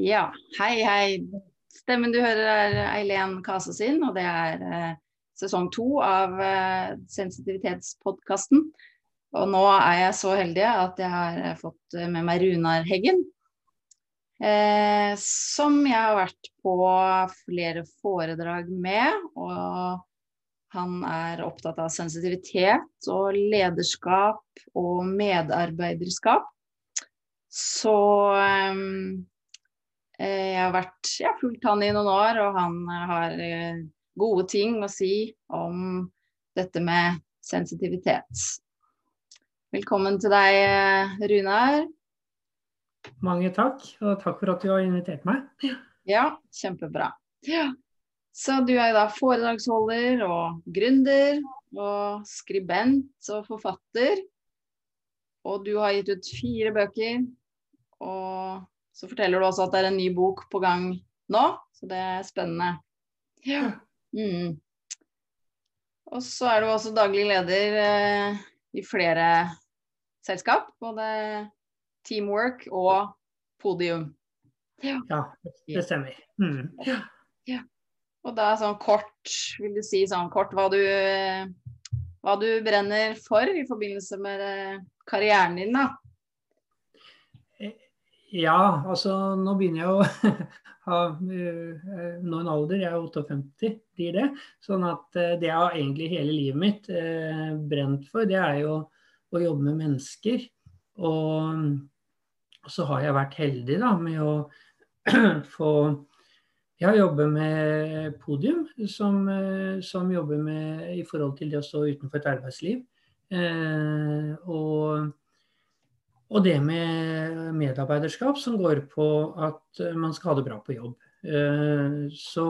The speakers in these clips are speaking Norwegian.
Ja, hei, hei. Stemmen du hører er Eileen Kase sin, og det er eh, sesong to av eh, Sensitivitetspodkasten. Og nå er jeg så heldig at jeg har eh, fått eh, med meg Runar Heggen. Eh, som jeg har vært på flere foredrag med. Og han er opptatt av sensitivitet og lederskap og medarbeiderskap. Så um, jeg har vært, ja, fulgt han i noen år, og han har uh, gode ting å si om dette med sensitivitet. Velkommen til deg, Runar. Mange takk, og takk for at du har invitert meg. Ja, kjempebra. Ja. Så du er da foredragsholder og gründer og skribent og forfatter. Og du har gitt ut fire bøker og så forteller du også at det er en ny bok på gang nå, så det er spennende. Ja. Mm. Og så er du også daglig leder eh, i flere selskap, både Teamwork og Podium. Ja, ja det stemmer. Mm. Ja. ja. Og da sånn kort, vil du si sånn kort hva du, hva du brenner for i forbindelse med eh, karrieren din, da? Ja, altså nå begynner jeg å ha uh, nå en alder, jeg er 58 blir det. Sånn at uh, det jeg har egentlig hele livet mitt uh, brent for, det er jo å jobbe med mennesker. Og, så har jeg vært heldig da med å få Jeg har jobbet med Podium, som, som, jobber med i forhold til det å stå utenfor et arbeidsliv. og og det med medarbeiderskap som går på at eh, man skal ha det bra på jobb. Eh, så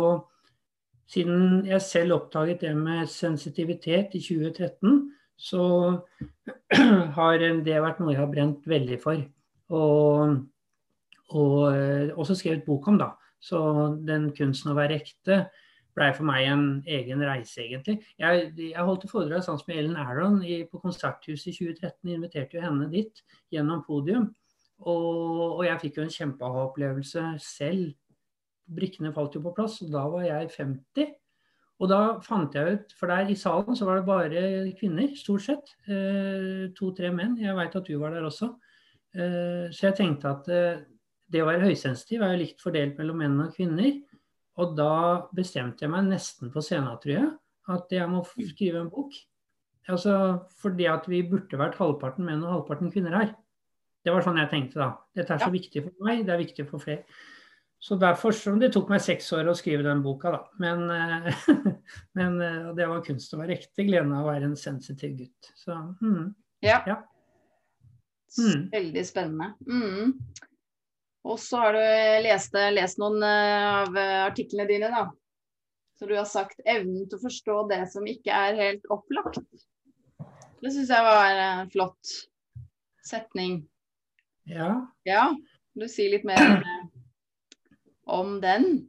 siden jeg selv oppdaget det med sensitivitet i 2013, så har det vært noe jeg har brent veldig for. Og, og eh, også skrevet bok om, da. Så den kunsten å være ekte blei for meg en egen reise, egentlig. Jeg, jeg holdt et foredrag sammen med Ellen Aron i, på Konserthuset i 2013. Inviterte jo henne dit gjennom podium. Og, og jeg fikk jo en kjempeopplevelse selv. Brikkene falt jo på plass, og da var jeg 50. Og da fant jeg ut, for der i salen så var det bare kvinner, stort sett. Eh, To-tre menn. Jeg veit at du var der også. Eh, så jeg tenkte at eh, det å være høysensitiv er jo likt fordelt mellom menn og kvinner. Og da bestemte jeg meg nesten på scenen, tror jeg, at jeg må skrive en bok. Altså fordi at vi burde vært halvparten menn og halvparten kvinner her. Det var sånn jeg tenkte da. Dette er så ja. viktig for meg, det er viktig for flere. Så derfor som Det tok meg seks år å skrive den boka, da. Men, eh, men eh, det var kunst å være ekte. Gleden av å være en sensitiv gutt. Så mm, ja. ja. Mm. Veldig spennende. Mm. Og så har du lest, lest noen eh, av artiklene dine, da. Så du har sagt 'evnen til å forstå det som ikke er helt opplagt'. Det syns jeg var en flott setning. Ja. Ja, Vil du si litt mer eh, om den?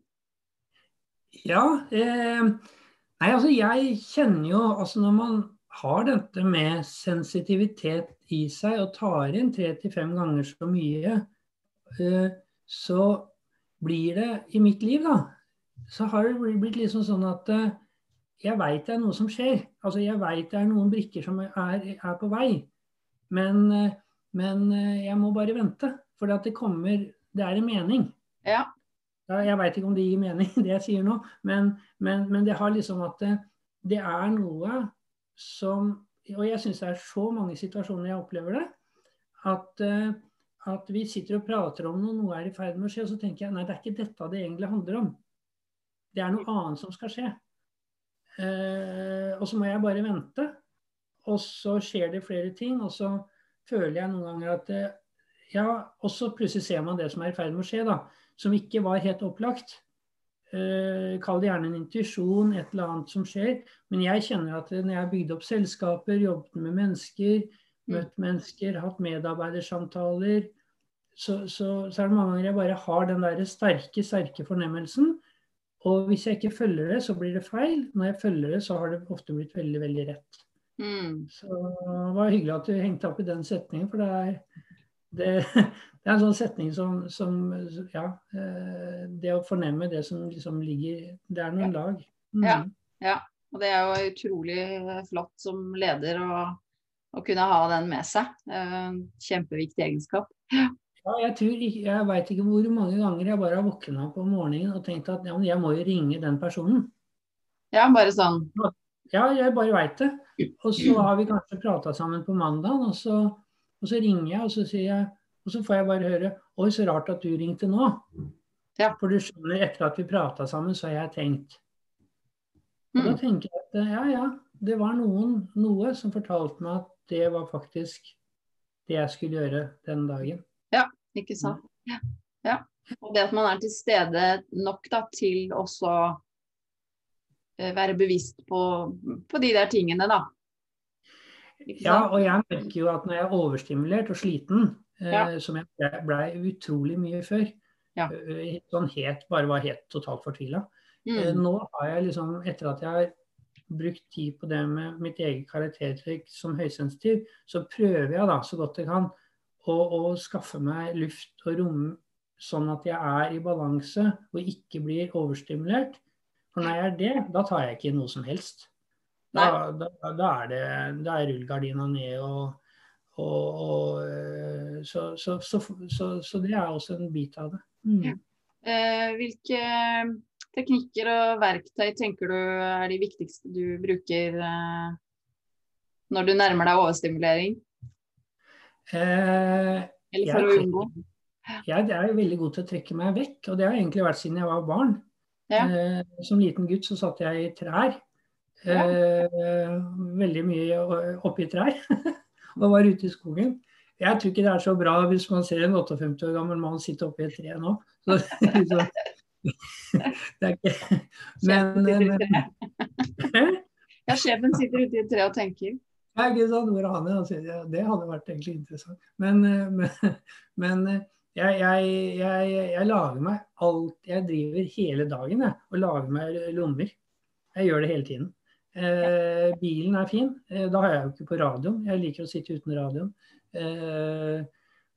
Ja. Eh, nei, altså jeg kjenner jo Altså når man har dette med sensitivitet i seg og tar inn tre til fem ganger så mye Eh, så blir det i mitt liv, da, så har det blitt liksom sånn at eh, jeg veit det er noe som skjer. Altså jeg veit det er noen brikker som er, er på vei. Men, eh, men, jeg må bare vente. For det kommer Det er en mening. Ja. Jeg veit ikke om det gir mening, det jeg sier nå, men, men, men det har liksom at det, det er noe som Og jeg syns det er så mange situasjoner jeg opplever det. At at vi sitter og prater om noe, noe er i ferd med å skje, og så tenker jeg nei, det er ikke dette det egentlig handler om. Det er noe annet som skal skje. Eh, og så må jeg bare vente. Og så skjer det flere ting, og så føler jeg noen ganger at eh, Ja, og så plutselig ser man det som er i ferd med å skje, da. Som ikke var helt opplagt. Eh, kall det gjerne en intuisjon, et eller annet som skjer. Men jeg kjenner at når jeg har bygd opp selskaper, jobbet med mennesker, møtt mennesker, hatt medarbeidersamtaler. Så, så, så, er det mange ganger jeg bare har den der sterke, sterke fornemmelsen. Og hvis jeg ikke følger det, så blir det feil. Når jeg følger det, så har det ofte blitt veldig, veldig rett. Mm. Så det var hyggelig at du hengte opp i den setningen, for det er det, det, er en sånn setning som, som, Ja. Eh, det å fornemme det som liksom ligger Det er noen lag. Mm. Ja, ja. Og det er jo utrolig flott som leder å, å kunne ha den med seg. Kjempeviktig egenskap. Ja, jeg tror jeg veit ikke hvor mange ganger jeg bare har våkna opp om morgenen og tenkt at ja, jeg må jo ringe den personen. Ja, bare sånn. Ja, jeg bare veit det. Og så har vi kanskje prata sammen på mandag, og så, og så, ringer jeg, og så sier jeg Og så får jeg bare høre Oi, så rart at du ringte nå. Ja. For du skjønner, etter at vi prata sammen, så har jeg tenkt. Og da mm. tenker jeg at ja, ja, det var noen, noe som fortalte meg at det var faktisk det jeg skulle gjøre den dagen. Ja, ikke sant. Ja. ja. Og det at man er til stede nok da, til også Eh, være bevisst på, på de der tingene, da. Ja, og jeg merker jo at når jeg er overstimulert og sliten, eh, som jeg blei utrolig mye før, ja. Eh, sånn het, bare var helt totalt fortvila. Mm. Nå har jeg liksom, etter at jeg har brukt tid på det med mitt eget karaktertrekk som høysensitiv, så prøver jeg da så godt jeg kan å, å skaffe meg luft og rom sånn at jeg er i balanse og ikke blir overstimulert. For når jeg er det, da tar jeg ikke noe som helst. Da, da, da er det da er rullegardina ned og, og, og eh, så, så, så, så, det er også en bit av det. Mm. Ja. Eh, hvilke teknikker og verktøy tenker du er de viktigste du bruker eh, når du nærmer deg overstimulering? Eh, Eller for å unngå? Jeg, jeg er veldig god til å trekke meg vekk, og det har egentlig vært siden jeg var barn. Ja. Eh, som liten gutt så satt jeg i trær. Ja. Eh, veldig mye oppi trær. og var ute i skogen. Jeg tror ikke det er så bra hvis man ser en 58 år gammel mann sitte oppi et tre nå. Så, så, det er ikke Men, Ja, sjefen sitter ute i et tre og tenker. Ja, ikke sant. Hvor er han? Det hadde vært egentlig interessant. Men, eh, men, men jeg, jeg, jeg, jeg, lager meg alt Jeg driver hele dagen jeg, og lager meg lommer. Jeg gjør det hele tiden. Eh, bilen er fin. Eh, da har jeg jo ikke på radioen. Jeg liker å sitte uten radioen. Eh,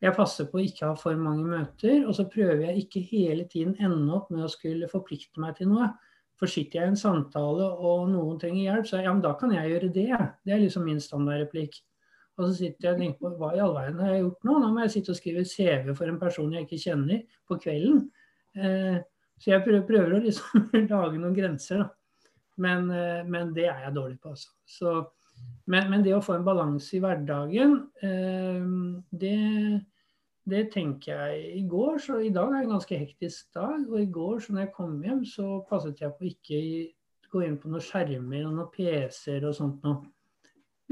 jeg passer på å ikke ha for mange møter, og så prøver jeg ikke hele tiden ende opp med å skulle forplikte meg til noe. For sitter jeg i en samtale og noen trenger hjelp, så ja, men da kan jeg gjøre det. Det er liksom min standardreplikk. Og så sitter jeg og tenker på hva i all verden har jeg gjort nå? Nå må jeg sitte og skrive CV for en person jeg ikke kjenner på kvelden. Eh, så jeg prøver, prøver, å liksom lage noen grenser, da. Men, eh, men, det er jeg dårlig på, altså. Så, men, men, det å få en balanse i hverdagen, eh, det, det tenker jeg i går. Så i dag er en ganske hektisk dag. Og i går så når jeg kom hjem, så passet jeg på ikke gå inn på noen skjermer og noen PC-er og sånt noe.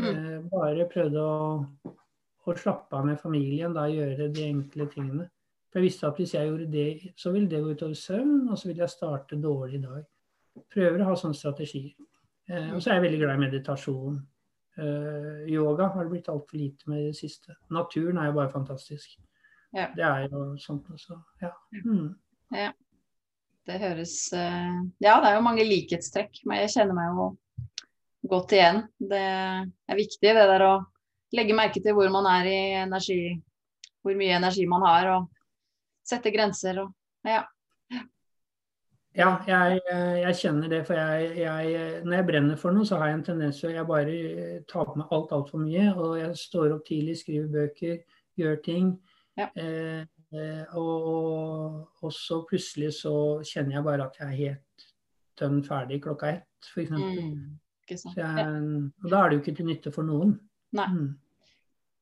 Mm. Eh, bare prøvde å, å, slappe av med familien, da gjøre de enkle tingene. For jeg visste at hvis jeg gjorde det, så ville det gå utover søvn, og så ville jeg starte dårlig i dag. Prøver å ha sånne strategier. Eh, og så er jeg veldig glad i meditasjon. Eh, yoga har det blitt altfor lite med i det siste. Naturen er jo bare fantastisk. Ja. Det er jo sånt også. Ja. Mm. ja. Det høres eh, Ja, det er jo mange likhetstrekk. Men jeg kjenner meg jo godt igjen. Det er viktig det der å legge merke til hvor man er i energi, hvor mye energi man har, og sette grenser og ja. Ja, jeg, jeg, kjenner det. For jeg, jeg, når jeg brenner for noe, så har jeg en tendens til å bare ta på meg alt altfor mye. Og jeg står opp tidlig, skriver bøker, gjør ting. Ja. Eh, eh og, og, så plutselig så kjenner jeg bare at jeg er helt dønn ferdig klokka ett, f.eks. Mm. Jeg, og da er det jo ikke til nytte for noen. Nei. Mm.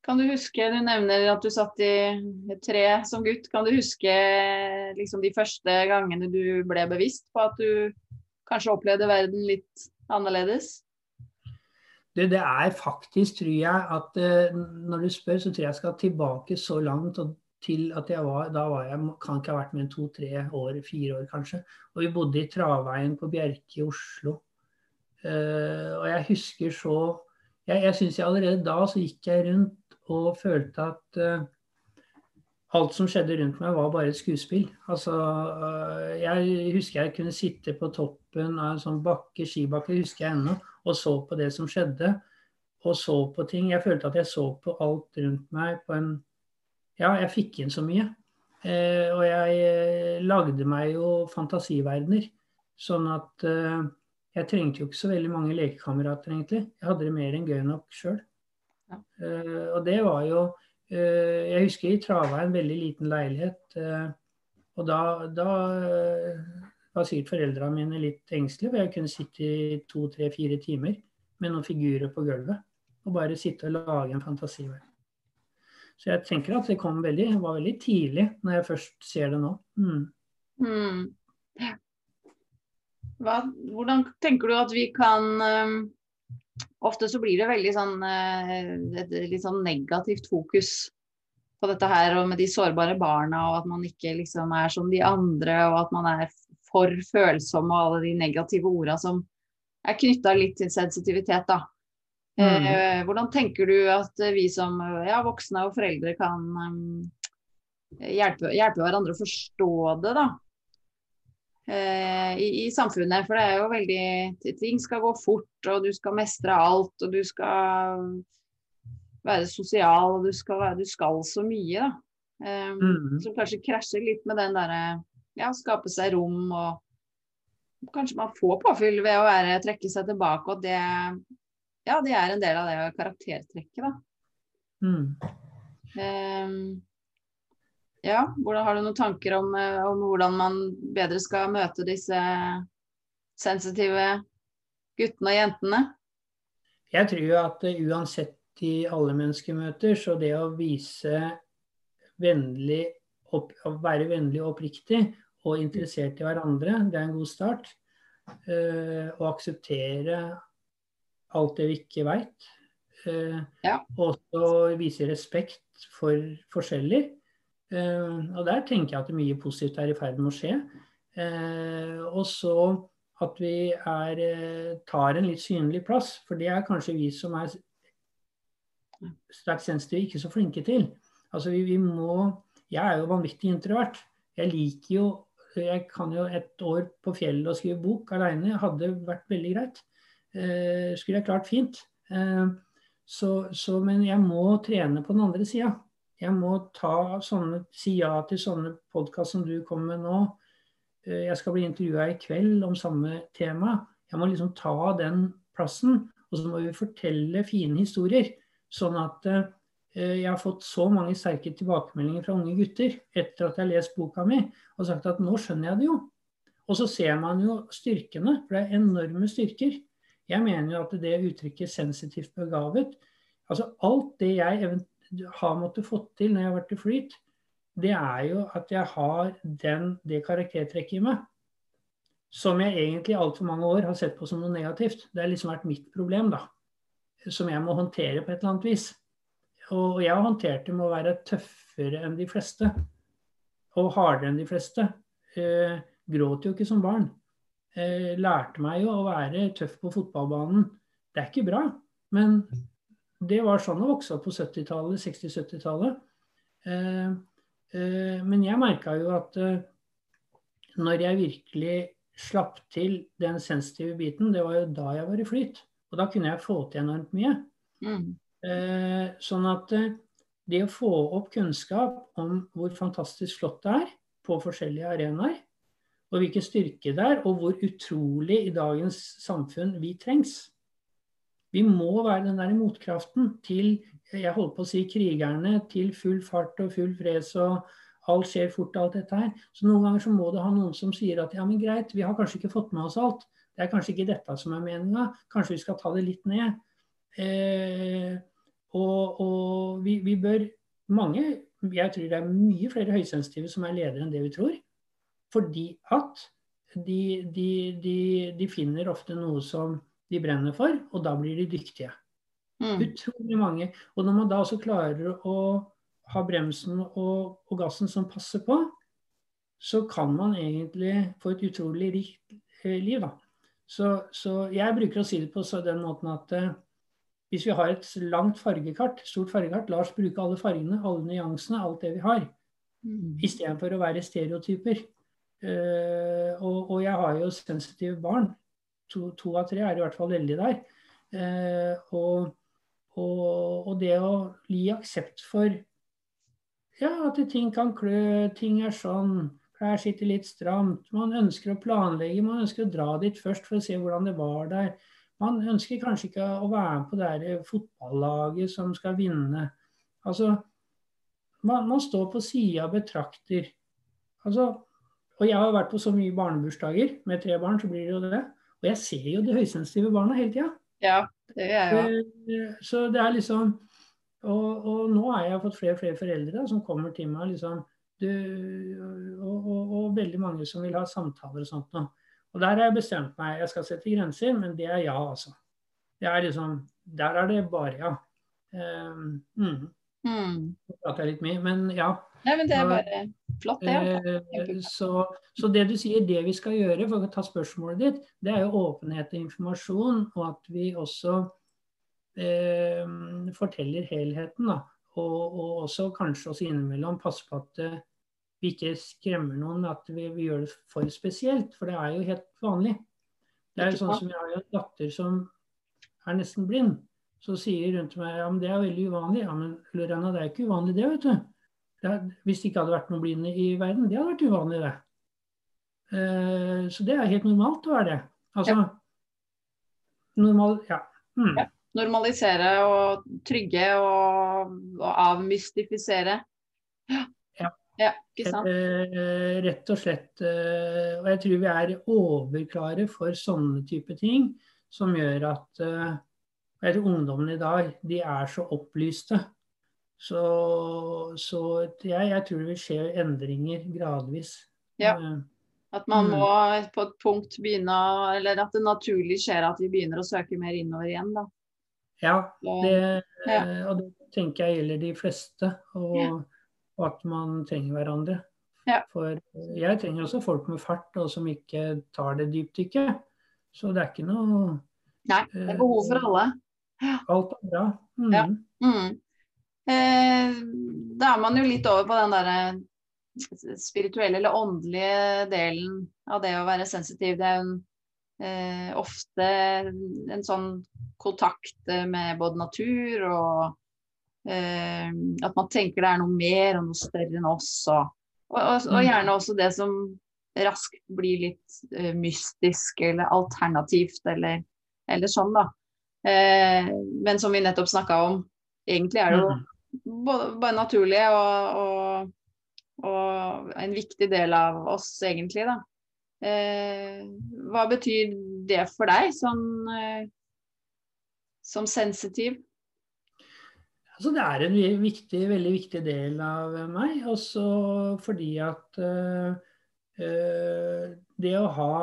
Kan du huske, du nevner at du satt i tre som gutt. Kan du huske liksom, de første gangene du ble bevisst på at du kanskje opplevde verden litt annerledes? Det, det er faktisk, tror jeg, at uh, når du spør, så tror jeg jeg skal tilbake så langt til at jeg var Da var jeg, kan ikke ha vært mer enn to-tre år, fire år kanskje. Og vi bodde i Travveien på Bjerke i Oslo. Uh, og jeg husker så Jeg, jeg syns allerede da så gikk jeg rundt og følte at uh, alt som skjedde rundt meg, var bare et skuespill. Altså, uh, jeg husker jeg kunne sitte på toppen av en sånn bakke, skibakke, husker jeg ennå, og så på det som skjedde. Og så på ting. Jeg følte at jeg så på alt rundt meg på en ja, jeg fikk inn så mye. Eh, og jeg eh, lagde meg jo fantasiverdener. Sånn at eh, jeg trengte jo ikke så veldig mange lekekamerater, egentlig. Jeg hadde det mer enn gøy nok sjøl. Ja. Eh, og det var jo Jeg husker i Trava en veldig liten leilighet. Eh, og da, da var sikkert foreldrene mine litt engstelige, for jeg kunne sitte i to, tre, fire timer med noen figurer på gulvet. Og bare sitte og lage en fantasiverden. Så jeg tenker at det kom veldig, var veldig tidlig når jeg først ser det nå. Mm. Mm. Hva, hvordan tenker du at vi kan Ofte så blir det veldig sånn uh, et litt sånn negativt fokus på dette her og med de sårbare barna, og at man ikke liksom er som de andre, og at man er for følsom og alle de negative orda som er knytta litt til sensitivitet, da. Mm. Eh, hvordan tenker du at vi som ja, voksne og foreldre kan um, hjelpe, hjelpe, hverandre å forstå det, da? Eh, i, i, samfunnet. For det er jo veldig Ting skal gå fort, og du skal mestre alt, og du skal være sosial, og du skal, være, du skal så mye, da. Um, mm. Som kanskje krasjer litt med den derre ja, skape seg rom og kanskje man får påfyll ved å være, trekke seg tilbake, og det ja, det er en del av det karaktertrekket, da. Mm. Um, ja, hvordan, har du noen tanker om, eh, om, hvordan man bedre skal møte disse sensitive guttene og jentene? Jeg tror at uh, uansett i alle mennesker møter, så det å vise vennlig opp, å være vennlig og oppriktig og interessert i hverandre, det er en god start. Uh, akseptere alt det vi ikke veit. Uh, ja. Og så vise respekt for forskjeller. Eh, og der tenker jeg at mye positivt er i ferd med å skje. Eh, og så at vi er, tar en litt synlig plass. For det er kanskje vi som er sterkt sensitive, ikke så flinke til. Altså vi, vi må Jeg er jo vanvittig introvert. Jeg liker jo Jeg kan jo et år på fjellet og skrive bok aleine. Hadde vært veldig greit. Eh, skulle jeg klart fint. Eh, så, så, men jeg må trene på den andre sida. Jeg må ta sånne, si ja til sånne podkast som du kommer med nå. Eh, jeg skal bli intervjua i kveld om samme tema. Jeg må liksom ta den plassen. Og så må vi fortelle fine historier. Sånn at jeg har fått så mange sterke tilbakemeldinger fra unge gutter etter at jeg har lest boka mi og sagt at nå skjønner jeg det jo. Og så ser man jo styrkene, for det er enorme styrker. Jeg mener jo at det uttrykket 'sensitivt begavet' altså Alt det jeg har måttet fått til når jeg har vært i flyt, det er jo at jeg har den, det karaktertrekket i meg. Som jeg egentlig i altfor mange år har sett på som noe negativt. Det har liksom vært mitt problem, da. Som jeg må håndtere på et eller annet vis. Og jeg har håndtert det med å være tøffere enn de fleste. Og hardere enn de fleste. Eh, gråt jo ikke som barn eh, lærte meg jo å være tøff på fotballbanen. Det er ikke bra, men det var sånn å vokse opp på 70-tallet, 60-70-tallet. Eh, eh, men jeg merka jo at eh, når jeg virkelig slapp til den sensitive biten, det var jo da jeg var i flyt. Og da kunne jeg få til enormt mye. Mm. Sånn at det å få opp kunnskap om hvor fantastisk flott det er på forskjellige arenaer, og hvilken styrke det er, og hvor utrolig i dagens samfunn vi trengs. Vi må være den der motkraften til jeg holder på å si krigerne, til full fart og full fres og alt skjer fort og alt dette her. Så noen ganger så må det ha noen som sier at ja, men greit, vi har kanskje ikke fått med oss alt. Det er kanskje ikke dette som er meninga. Kanskje vi skal ta det litt ned. Eh, og, og vi, vi, bør Mange, jeg tror det er mye flere høysensitive som er ledere enn det vi tror. Fordi at de, de, de, de, finner ofte noe som de brenner for, og da blir de dyktige. Mm. Utrolig mange. Og når man da også klarer å ha bremsen og, og gassen som passer på, så kan man egentlig få et utrolig rikt eh, liv. Da. Så, så, jeg bruker å si det på den måten at eh, hvis vi har et langt fargekart, stort fargekart, la oss bruke alle fargene, alle nyansene, alt det vi har. Mm. Istedenfor å være stereotyper. Uh, og, og, jeg har jo sensitive barn. To, to, av tre er i hvert fall veldig der. Eh, og, og, og, det å gi aksept for ja, at ting kan klø, ting er sånn, klær sitter litt stramt. Man ønsker å planlegge, man ønsker å dra dit først for å se hvordan det var der. Man ønsker kanskje ikke å være med på det der fotballaget som skal vinne. Altså, man, man står på sida og betrakter. Altså, og jeg har vært på så mye barnebursdager. Med tre barn så blir det jo det. Og jeg ser jo de høysensitive barna hele tida. Ja, det gjør jeg òg. Eh, så det er liksom og, og, nå har jeg fått flere og flere foreldre som kommer til meg liksom, du, og, og, og, veldig mange som vil ha samtaler og sånt noe. Og der har jeg bestemt meg. Jeg skal sette grenser, men det er ja, altså. Det er liksom, der er det bare ja. Um, mm. Mm. jeg litt mye, men ja. Nei, men det er bare flott, det. Ja. Så, så, det du sier, det vi skal gjøre, for å ta spørsmålet ditt, det er jo åpenhet og informasjon, og at vi også eh, forteller helheten. Da. Og, og, også kanskje også innimellom passe på at eh, vi ikke skremmer noen med at vi, vi, gjør det for spesielt, for det er jo helt vanlig. Det er jo sånn som Jeg har en datter som er nesten blind. Så sier rundt meg ja, men det er veldig uvanlig. Ja, men Lorena, det er ikke uvanlig det, vet du. Hvis det ikke hadde vært noen blinde i verden, det hadde vært uvanlig, det. Uh, så det er helt normalt å være det. Altså ja. normal Ja. Mm. ja normalisere og trygge og, og avmystifisere. Ja. ja. ikke sant? Uh, rett og slett. Uh, og jeg tror vi er overklare for sånne type ting som gjør at jeg tror ungdommene i dag de er så opplyste. Så, så jeg, jeg, tror det vil skje endringer gradvis. Ja. At man mm. må på et punkt begynne Eller at det naturlig skjer at vi begynner å søke mer innover igjen, da. Ja, det, ja. og det tenker jeg gjelder de fleste. Og, ja. og at man trenger hverandre. Ja. For jeg trenger også folk med fart, og som ikke tar det dypdykket. Så det er ikke noe Nei, det er behov for alle. Alt er bra. Mm. Ja. Mm. Eh, da er man jo litt over på den derre spirituelle eller åndelige delen av det å være sensitiv. Det er jo en eh, ofte en sånn kontakt med både natur og eh, at man tenker det er noe mer og noe større enn oss. Og, og, og, og gjerne også det som raskt blir litt eh, mystisk eller alternativt eller, eller sånn, da. Eh, men som vi nettopp snakka om, egentlig er det jo mm. Både, bare naturlig og, og en viktig del av oss, egentlig, da. Eh, hva betyr det for deg som, eh, som sensitiv? Altså, det er en viktig, veldig viktig del av meg. Også fordi at eh, det å ha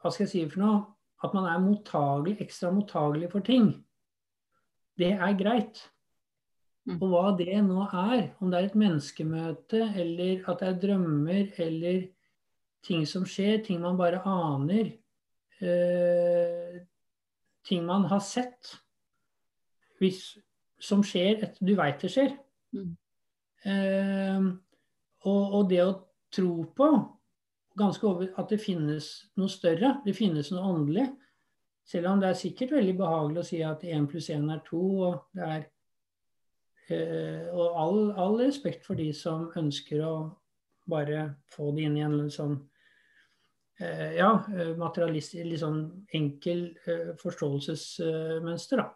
Hva skal jeg si for noe? At man er mottagelig, ekstra mottagelig for ting. Det er greit. Mm. Og hva det nå er, om det er et menneskemøte, eller at det er drømmer, eller ting som skjer, ting man bare aner. Eh, ting man har sett hvis, som skjer etter du veit det skjer. Mm. Eh, og, og, det å tro på ganske over at det finnes noe større, det finnes noe åndelig. Selv om det er sikkert veldig behagelig å si at én pluss én er to. Og, det er, eh, og all, all, respekt for de som ønsker å bare få det inn i en sånn Eh, ja, materialistisk, litt sånn enkel eh, forståelsesmønster, da.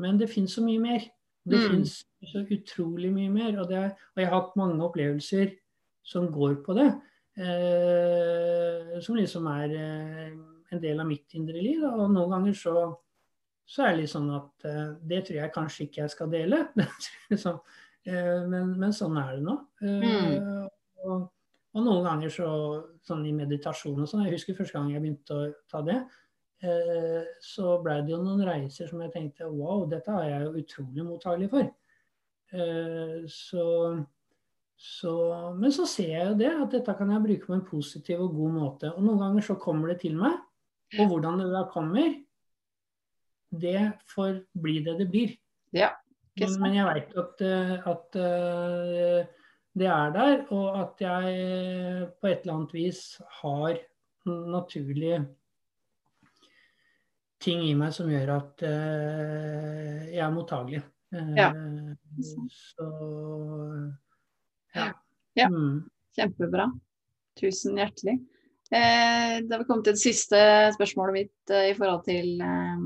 Men det fins så mye mer. Det mm. fins så utrolig mye mer. Og, er, og, jeg har hatt mange opplevelser som går på det. som liksom er en del av mitt indre liv. Og noen ganger så, så, er det litt sånn at det tror jeg kanskje ikke jeg skal dele. men, men, sånn er det nå. Mm. Og, og noen ganger så, sånn i meditasjon og sånn, jeg husker første gang jeg begynte å ta det, eh, så ble det jo noen reiser som jeg tenkte wow, dette er jeg jo utrolig mottagelig for. Eh, så, så, men så ser jeg jo det, at dette kan jeg bruke på en positiv og god måte. Og noen ganger så kommer det til meg, og hvordan det da kommer, det får bli det det blir. Ja, men, men, jeg veit at, eh, at uh, det er der, og at jeg på et eller annet vis har naturlige ting i meg som gjør at jeg er mottagelig Ja. Så ja. Ja. Mm. Kjempebra. Tusen hjertelig. Eh, da har vi kommet til det siste spørsmålet mitt eh, i forhold til eh,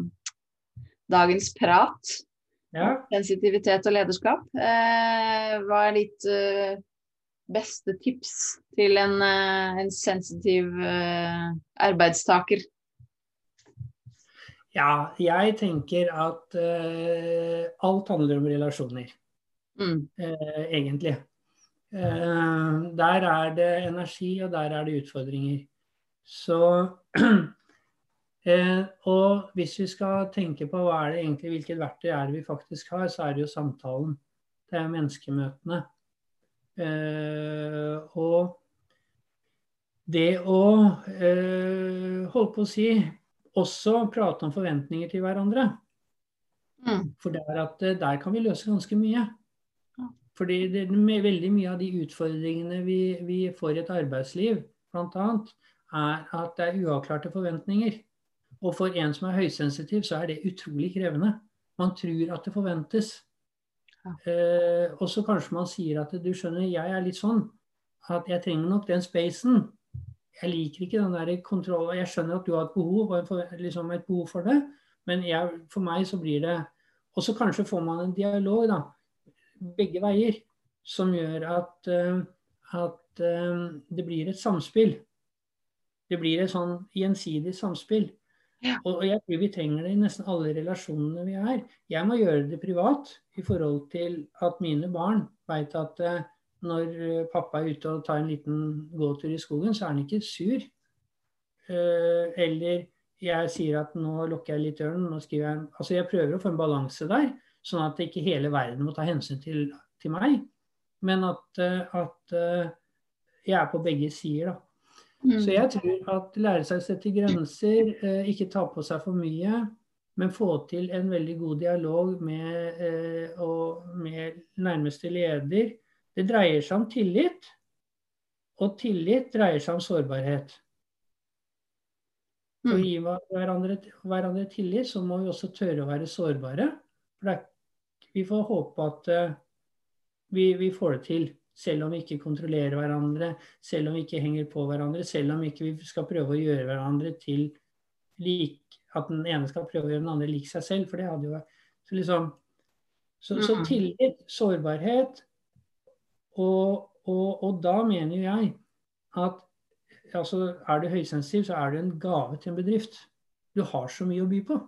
dagens prat. ja. Sensitivitet og lederskap. Hva er ditt beste tips til en, en sensitiv arbeidstaker? Ja, jeg tenker at alt handler om relasjoner, Mm. egentlig. Der er det energi, og der er det utfordringer. Så eh, Og hvis vi skal tenke på hva er det egentlig, hvilket verktøy er det vi faktisk har, så er det jo samtalen. Det er menneskemøtene. Eh, og det å eh, holde på å si også prate om forventninger til hverandre. Mm. For det er at eh, der kan vi løse ganske mye. Fordi det, veldig mye av de utfordringene vi, vi får i et arbeidsliv, bl.a., er at det er uavklarte forventninger. Og for en som er høysensitiv, så er det utrolig krevende. Man tror at det forventes. Ja. Eh, og så kanskje man sier at du skjønner, jeg er litt sånn at jeg trenger nok den spacen. Jeg liker ikke den der kontrollen. Jeg skjønner at du har et behov, for, liksom et behov for det, men jeg, for meg så blir det Og så kanskje får man en dialog, da, begge veier, som gjør at, eh, at eh, det blir et samspill. Det blir et sånn gjensidig samspill. Ja. Og jeg tror vi trenger det i nesten alle relasjonene vi er. Jeg må gjøre det privat i forhold til at mine barn veit at eh, når eh, pappa er ute og tar en liten gåtur i skogen, så er han ikke sur. Eh, eller jeg sier at nå lukker jeg litt ørnen, nå skriver jeg Altså jeg prøver å få en balanse der, sånn at ikke hele verden må ta hensyn til, til meg. Men at, at jeg er på begge sider, da. Mm. Så jeg tror at lære seg å sette grenser, eh, ikke ta på seg for mye, men få til en veldig god dialog med, eh, og med nærmeste leder. Det dreier seg om tillit, og tillit dreier seg om sårbarhet. For å Mm. gi hverandre, hverandre tillit, så må vi også tørre å være sårbare. For det vi får håpe at eh, vi, vi får det til, selv om vi ikke kontrollerer hverandre, selv om vi ikke henger på hverandre, selv om ikke vi skal prøve å gjøre hverandre til lik At den ene skal prøve å gjøre den andre lik seg selv, for det hadde jo vært Så, liksom, så, så Mm. tillit, sårbarhet, og, og, og da mener jeg at altså, er du høysensitiv, så er du en gave til en bedrift. Du har så mye å by på.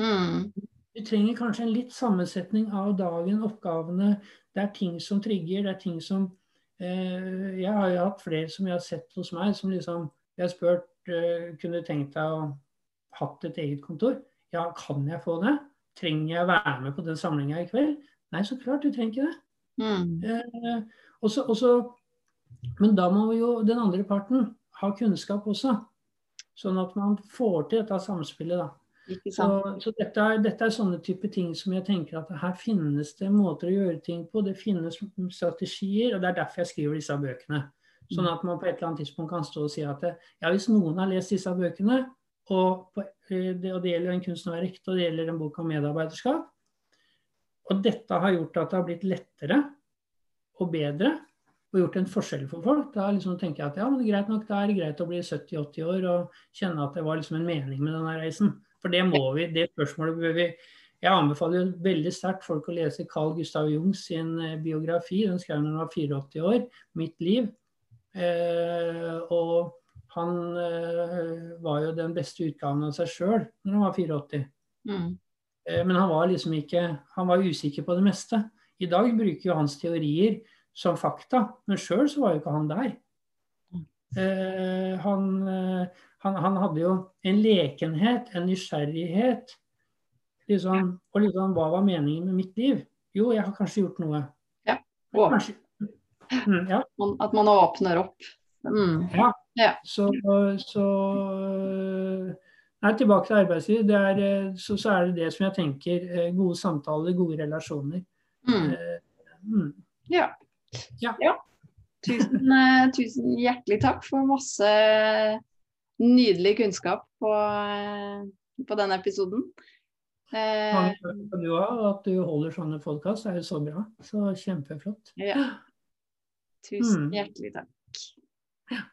Mm. Du trenger kanskje en litt sammensetning av dagen, oppgavene. Det er ting som trigger, det er ting som eh, Jeg har jo hatt flere som jeg har sett hos meg, som liksom Jeg har spurt eh, kunne du tenkt deg å hatt et eget kontor. Ja, kan jeg få det? Trenger jeg å være med på den samlinga i kveld? Nei, så klart du trenger ikke det. Mm. Eh, også, også, men da må jo den andre parten ha kunnskap også. Sånn at man får til dette samspillet. da. Så, så dette, er, dette er sånne type ting som jeg tenker at her finnes det måter å gjøre ting på. Det finnes strategier, og det er derfor jeg skriver disse bøkene. Sånn at man på et eller annet tidspunkt kan stå og si at ja, hvis noen har lest disse bøkene, og, på, eh, det, og det gjelder en kunst og er ekte, og det gjelder en bok om medarbeiderskap, og dette har gjort at det har blitt lettere og bedre og gjort en forskjell for folk. Da liksom tenker jeg at ja, men det er greit nok, da er det greit å bli 70-80 år og kjenne at det var liksom en mening med denne reisen. For det må vi, det spørsmålet bør vi Jeg anbefaler veldig sterkt folk å lese Carl Gustav Jung sin eh, biografi. Den skrev han da han var 84 år. 'Mitt liv'. Eh, og han eh, var jo den beste utgaven av seg sjøl når han var 84. Mm. Eh, Men han var liksom ikke Han var usikker på det meste. I dag bruker jo hans teorier som fakta, men sjøl så var jo ikke han der. Eh, han, eh, han, han hadde jo en lekenhet, en nysgjerrighet. Liksom, og liksom, hva var meningen med mitt liv? Jo, jeg har kanskje gjort noe. Ja, Kanskje, mm, ja. At man åpner opp. Mm. Ja. Ja. Så, så Nei, tilbake til arbeidsliv. Det er, eh, så, så er det det som jeg tenker. eh, Gode samtaler, gode relasjoner. Mm. Eh, Mm. Ja. Ja. Tusen, eh, tusen hjertelig takk for masse nydelig kunnskap på, eh, på denne episoden. Eh, du har, At du holder sånne podkast er jo så bra. Så kjempeflott. ja. Tusen Mm. hjertelig takk.